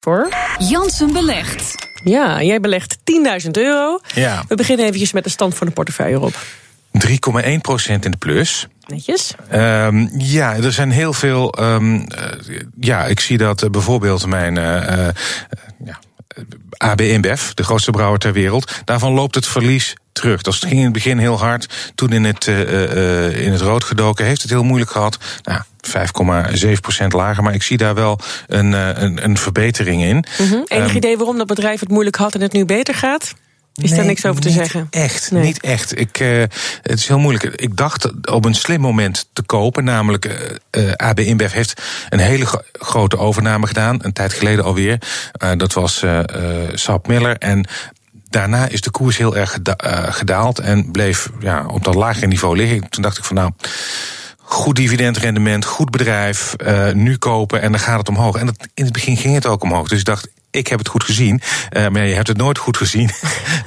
Voor? Jansen belegt. Ja, jij belegt 10.000 euro. Ja. We beginnen eventjes met de stand van de portefeuille op. 3,1 procent in de plus. Netjes. Um, ja, er zijn heel veel. Um, uh, ja, ik zie dat uh, bijvoorbeeld mijn. Uh, ja, AB InBev, de grootste brouwer ter wereld. Daarvan loopt het verlies terug. Dat ging in het begin heel hard. Toen in het, uh, in het rood gedoken. Heeft het heel moeilijk gehad. Nou, 5,7% lager. Maar ik zie daar wel een, een, een verbetering in. Mm -hmm. Enig um, idee waarom dat bedrijf het moeilijk had en het nu beter gaat? Is nee, daar niks over te zeggen? Echt, nee. niet echt. Ik, uh, het is heel moeilijk. Ik dacht op een slim moment te kopen, namelijk uh, uh, AB InBev heeft een hele gro grote overname gedaan, een tijd geleden alweer. dat was Saab Miller en daarna is de koers heel erg geda gedaald en bleef ja, op dat lagere niveau liggen. Toen dacht ik van nou goed dividendrendement, goed bedrijf, uh, nu kopen en dan gaat het omhoog. En dat, in het begin ging het ook omhoog. Dus ik dacht, ik heb het goed gezien. Uh, maar je hebt het nooit goed gezien.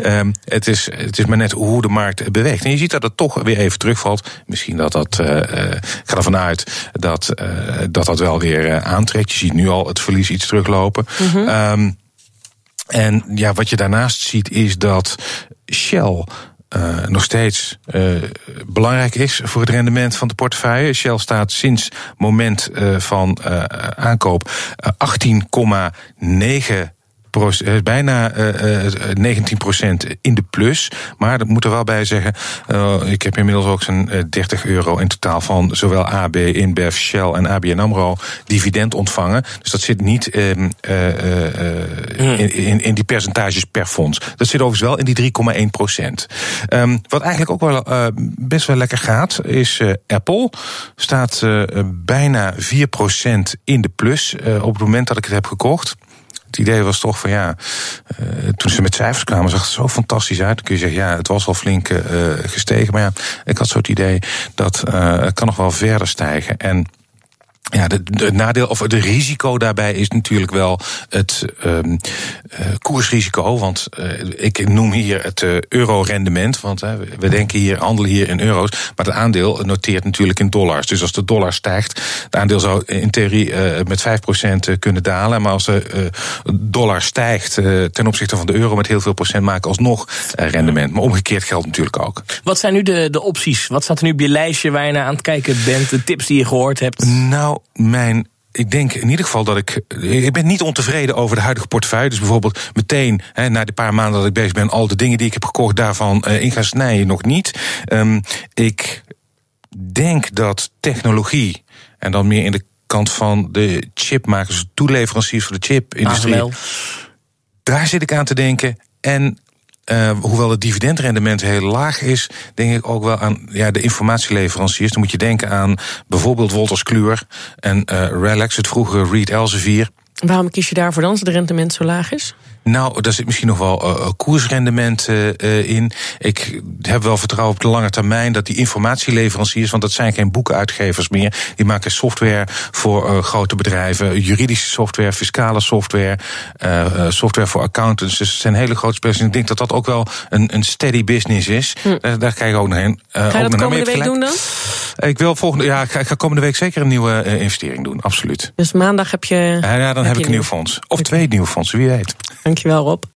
um, het, is, het is maar net hoe de markt beweegt. En je ziet dat het toch weer even terugvalt. Misschien dat dat, uh, ik ga ervan uit dat, uh, dat dat wel weer aantrekt. Je ziet nu al het verlies iets teruglopen. Mm -hmm. um, en ja, wat je daarnaast ziet is dat Shell uh, nog steeds uh, belangrijk is voor het rendement van de portefeuille. Shell staat sinds moment uh, van aankoop 18,9 bijna uh, 19% in de plus. Maar dat moet er wel bij zeggen. Uh, ik heb inmiddels ook zo'n 30 euro in totaal van zowel AB, InBev, Shell en ABN AMRO dividend ontvangen. Dus dat zit niet uh, uh, in, in, in, die percentages per fonds. Dat zit overigens wel in die 3,1 procent. Um, wat eigenlijk ook wel best wel lekker gaat, is Apple. Staat bijna 4 procent in de plus op het moment dat ik het heb gekocht. Het idee was toch van ja, uh, toen ze met cijfers kwamen, zag het zo fantastisch uit. Dan kun je zeggen, ja, het was al flink uh, gestegen. Maar ja, ik had zo het idee dat uh, het kan nog wel verder stijgen. En ja, de, de, nadeel of de risico daarbij is natuurlijk wel het um, uh, koersrisico. Want uh, ik noem hier het uh, euro-rendement. Want we denken hier, handelen hier in euro's. Maar het aandeel noteert natuurlijk in dollars. Dus als de dollar stijgt, het aandeel zou in theorie met 5% kunnen dalen. Maar als de dollar stijgt ten opzichte van de euro met heel veel procent, maken alsnog rendement. Maar omgekeerd geldt natuurlijk ook. Wat zijn nu de, de opties? Wat staat er nu op je lijstje waar je naar aan het kijken bent? De tips die je gehoord hebt? Nou, mijn ik denk in ieder geval dat ik. Ik ben niet ontevreden over de huidige portefeuille. Dus bijvoorbeeld meteen, hè, na de paar maanden dat ik bezig ben, al de dingen die ik heb gekocht, daarvan uh, in gaan snijden, nog niet. Um, ik denk dat technologie, en dan meer in de kant van de chipmakers, toeleveranciers voor de chipindustrie. ASML. Daar zit ik aan te denken. En uh, hoewel het dividendrendement heel laag is, denk ik ook wel aan ja, de informatieleveranciers. Dan moet je denken aan bijvoorbeeld Wolters Kluwer en uh, Relax, het vroegere Reed Elsevier. Waarom kies je daarvoor dan als het rendement zo laag is? Nou, daar zit misschien nog wel uh, koersrendement uh, in. Ik heb wel vertrouwen op de lange termijn dat die informatieleveranciers, want dat zijn geen boekenuitgevers meer, die maken software voor uh, grote bedrijven, juridische software, fiscale software, software voor accountants. Dus het zijn hele grote spelers. Ik denk dat dat ook wel een, een steady business is. Hm. Daar, daar kijk ik ook naar heen. Ga je dat komende week doen dan? Ik wil volgende, ja, ik ga, ik ga komende week zeker een nieuwe investering doen, absoluut. Dus maandag heb je. Ja, dan heb, heb ik een nieuw fonds. Of twee nieuwe fondsen, wie weet. Dankjewel, Rob.